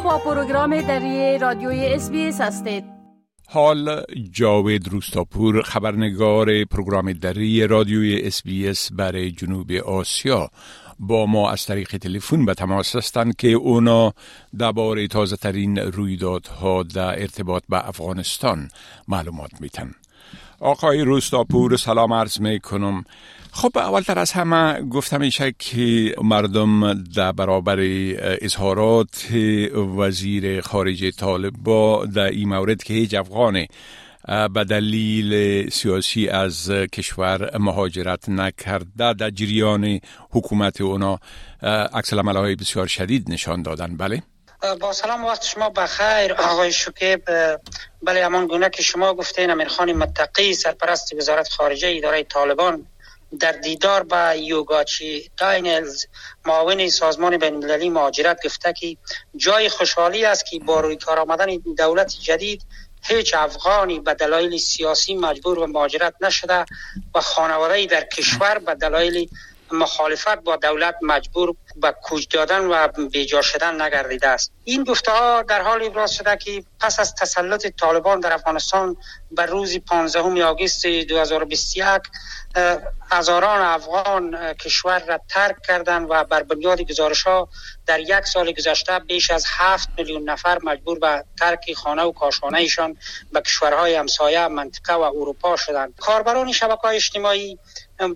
با پروگرام دری رادیوی اس هستید. حال جاوید روستاپور خبرنگار پروگرام دری رادیوی اس برای جنوب آسیا. با ما از طریق تلفن به تماس هستند که اونا درباره تازه ترین رویدادها در ارتباط به افغانستان معلومات میتن آقای روستاپور سلام عرض می کنم خب اولتر از همه گفتم میشه که مردم در برابر اظهارات وزیر خارجه طالب با در این مورد که هیچ افغان به دلیل سیاسی از کشور مهاجرت نکرده در جریان حکومت اونا عکس های بسیار شدید نشان دادن. بله؟ با سلام وقت شما بخیر. آقای شکیب بله همان گونه که شما گفتین امیرخان متقی سرپرست وزارت خارجه اداره طالبان در دیدار با یوگاچی داینلز معاون سازمان بین المللی مهاجرت گفته که جای خوشحالی است که با روی کار آمدن دولت جدید هیچ افغانی به دلایل سیاسی مجبور به مهاجرت نشده و خانواده در کشور به دلایل مخالفت با دولت مجبور به کوچ دادن و بیجا شدن نگردیده است. این گفته ها در حال ابراز شده که پس از تسلط طالبان در افغانستان بر روز 15 آگوست 2021 هزاران افغان کشور را ترک کردند و بر بنیاد گزارش ها در یک سال گذشته بیش از هفت میلیون نفر مجبور به ترک خانه و کاشانه ایشان به کشورهای همسایه منطقه و اروپا شدند. کاربران شبکه اجتماعی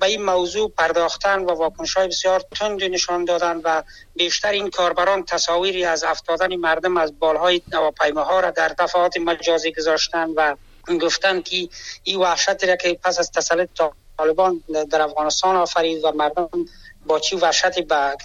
به این موضوع پرداختن و واکنش های بسیار تند نشان دادند و بیشتر این کاربران تصاویری از افتادن مردم از بالهای هواپیماها را در دفعات مجازی گذاشتن و گفتن که این وحشت را که پس از تسلط طالبان در افغانستان آفرید و مردم با چی وحشت به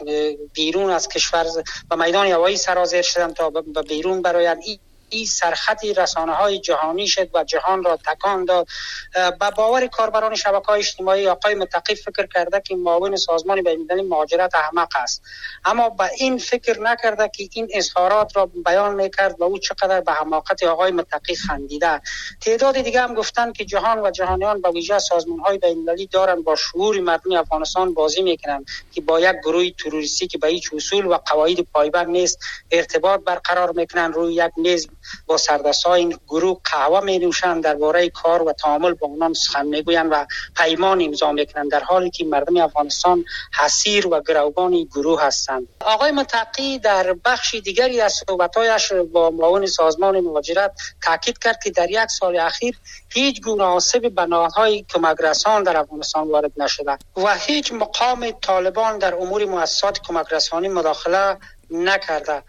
بیرون از کشور و میدان هوایی سرازیر شدن تا به بیرون برایند. این سرخطی رسانه های جهانی شد و جهان را تکان داد. به باور کاربران شبکه های اجتماعی آقای متقی فکر کرده که معاون سازمان بین مهاجرت احمق است. اما به این فکر نکرده که این اظهارات را بیان می‌کرد و او چقدر به حماقت آقای متقی خندیده تعداد دیگه هم گفتن که جهان و جهانیان به ویژه سازمان های بین دارن با شعور مردم افغانستان بازی می‌کنند که با یک گروه تروریستی که به هیچ اصول و قواعد پایبند نیست ارتباط برقرار می‌کنن روی یک میز با سردستا این گروه قهوه می نوشند. درباره کار و تعامل با اونان سخن می‌گویند و پیمان امضا می‌کنند در حالی که مردم افغانستان حسیر و گروگان گروه هستند. آقای متقی در بخش دیگری از صحبتایش با معاون سازمان مهاجرت تاکید کرد که در یک سال اخیر هیچ گونه آسیب بناهای کمک رسان در افغانستان وارد نشده و هیچ مقام طالبان در امور مؤسسات کمک رسانی مداخله نکرده.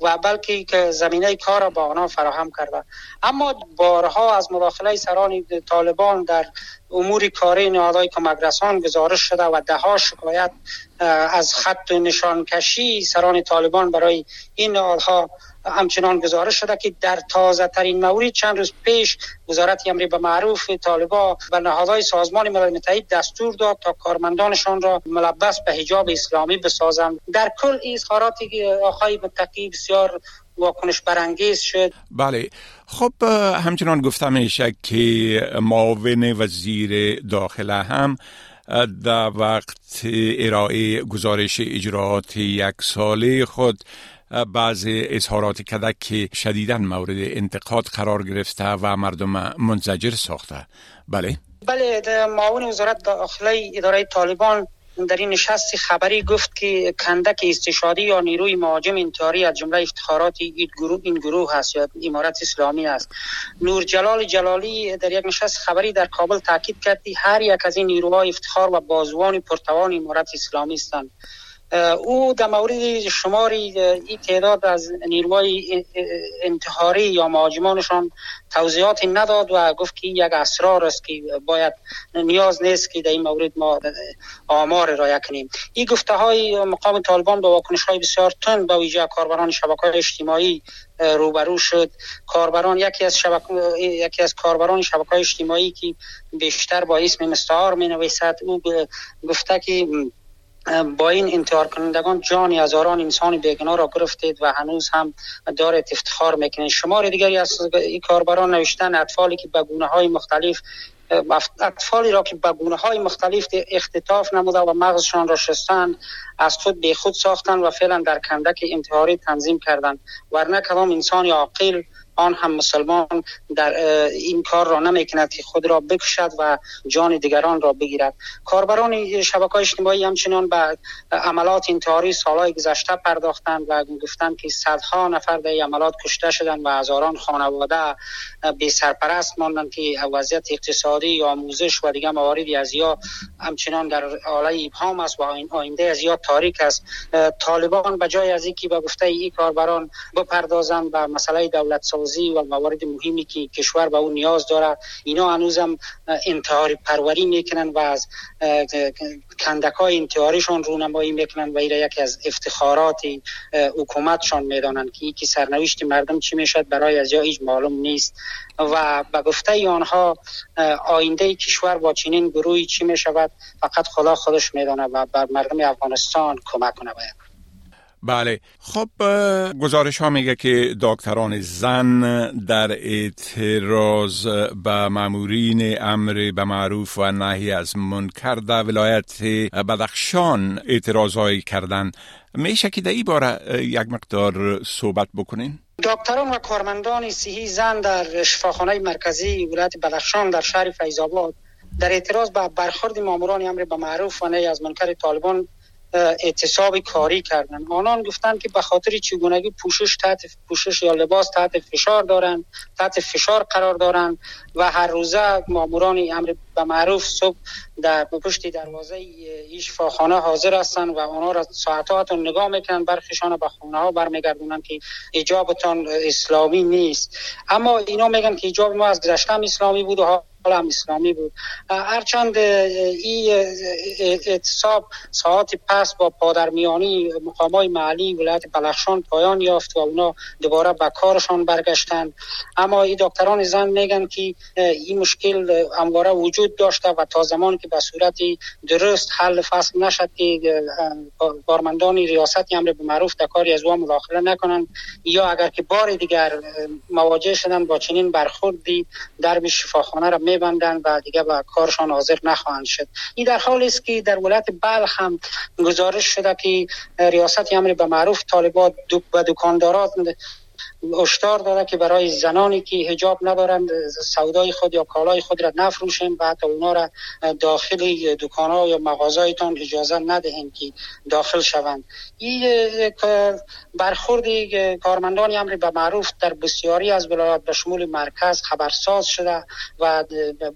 و بلکه که زمینه کار با آنها فراهم کرده. اما بارها از مداخله سران طالبان در امور کاری نهادهای کمک رسان گزارش شده و ده ها شکایت از خط و نشان کشی سران طالبان برای این نهادها همچنان گزارش شده که در تازه ترین مورد چند روز پیش وزارت امری به معروف طالبا و نهادهای سازمان ملل متحد دستور داد تا کارمندانشان را ملبس به حجاب اسلامی بسازند. در کل اظهاراتی آقای متقی بسیار واکنش برانگیز شد. بله. خب همچنان گفتم میشه که معاون وزیر داخله هم در وقت ارائه گزارش اجرات یک ساله خود بعض اظهارات کدک که شدیدا مورد انتقاد قرار گرفته و مردم منزجر ساخته. بله. بله معاون وزارت داخله اداره طالبان در این نشست خبری گفت که کندک استشادی یا نیروی مهاجم انتحاری از جمله افتخارات این گروه این گروه هست یا امارت اسلامی است. نور جلال جلالی در یک نشست خبری در کابل تاکید کرد هر یک از این نیروهای افتخار و بازوان پرتوان امارت اسلامی هستند. او در مورد شماری این تعداد از نیروهای انتحاری یا مهاجمانشان توضیحاتی نداد و گفت که یک اسرار است که باید نیاز نیست که در این مورد ما آمار را کنیم. این گفته های مقام طالبان با واکنش های بسیار تند با ویژه کاربران شبکه های اجتماعی روبرو شد. کاربران یکی از شبکه یکی از کاربران شبکه های اجتماعی که بیشتر با اسم مستعار می نویسد او گفته که با این انتحار کنندگان جان هزاران انسان بیگناه را گرفتید و هنوز هم دارید افتخار می‌کنید. شمار دیگری از این کاربران نوشتن اطفالی که به گونه های مختلف اطفالی را که به گونه های مختلف اختطاف نموده و مغزشان را شستن از خود به خود ساختن و فعلا در کندک انتحاری تنظیم کردند. ورنه کدام انسان عاقل آن هم مسلمان در این کار را نمی‌کند که خود را بکشد و جان دیگران را بگیرد. کاربران شبکه اجتماعی همچنان به عملات انتحاری سالهای گذشته پرداختند و گفتند که صدها نفر در عملات کشته شدند و هزاران خانواده بی سرپرست ماندند که وضعیت اقتصادی یا آموزش و دیگر مواردی از یا همچنان در حاله ابهام است و آینده از یا تاریک است. طالبان به جای از اینکه به گفته این کاربران بپردازند به مسئله دولت سازی و موارد مهمی که کشور به اون نیاز داره. اینا هنوزم انتحاری پروری می‌کنن و از کندک های انتحاریشان رونمایی می‌کنن و ایره یکی از افتخارات حکومتشان می‌دانند که یکی سرنوشت مردم چی می‌شد برای از یا هیچ معلوم نیست. و به گفته آنها آینده کشور با چنین گروهی چی می‌شود فقط خدا خودش میدانه و بر مردم افغانستان کمک کنه بله خب گزارش ها میگه که دکتران زن در اعتراض به مامورین امر به معروف و نهی از منکر در ولایت بدخشان اعتراض هایی کردن میشه که در این باره یک مقدار صحبت بکنین؟ دکتران و کارمندان صحی زن در شفاخانه مرکزی ولایت بدخشان در شهر فیضآباد در اعتراض به برخورد ماموران امر به معروف و نهی از منکر طالبان اعتصاب کاری کردن. آنان گفتند که به خاطر چگونگی پوشش تحت پوشش یا لباس تحت فشار دارند تحت فشار قرار دارند و هر روزه ماموران امر به معروف صبح در پشت دروازه ایش فاخانه حاضر هستند و آنها را ساعتات نگاه می‌کنند برخیشان به خانه ها برمیگردونند که اجابتان اسلامی نیست. اما اینا میگن که اجاب ما از گذشته اسلامی بود و هم اسلامی بود. هرچند این اعتصاب ساعت پس با پادرمیانی مقام های محلی ولایت بلخشان پایان یافت و اونا دوباره به کارشان برگشتند اما این دکتران زن میگن که این مشکل همواره وجود داشته و تا زمان که به صورت درست حل فصل نشد که کارمندان ریاست امر به معروف در کاری از او مداخله نکنند یا اگر که بار دیگر مواجه شدن با چنین برخوردی در شفاخانه را میبندند و دیگه به کارشان حاضر نخواهند شد. این در حالی است که در ولایت بلخ هم گزارش شده که ریاست امر به معروف طالبات و دکاندارات هشدار داده که برای زنانی که هجاب ندارند سودای خود یا کالای خود را نفروشیم و حتی اونا را داخل دکان ها یا مغازایتان اجازه ندهیم که داخل شوند. این برخورد کارمندان امر به معروف در بسیاری از ولایات به شمول مرکز خبرساز شده و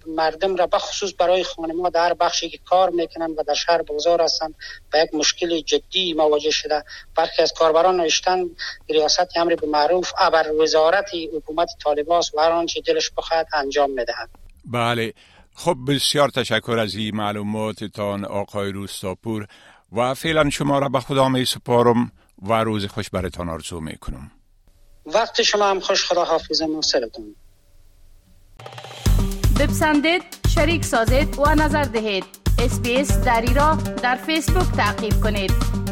مردم را بخصوص برای خانما در بخشی که کار می‌کنند و در شهر بازار هستند به یک مشکل جدی مواجه شده. برخی از کاربران نوشتن ریاست امر به معروف ابر وزارت حکومت طالباس و هر آنچه دلش بخواهد انجام می‌دهد. بله. خب بسیار تشکر از این معلوماتتان آقای روستاپور. و فعلا شما را به خدا می سپارم و روز خوش برتان آرزو می کنم. وقت شما هم خوش خدا حافظ ناصرتون بپسندید شریک سازید و نظر دهید. اسپیس دری را در فیسبوک تعقیب کنید.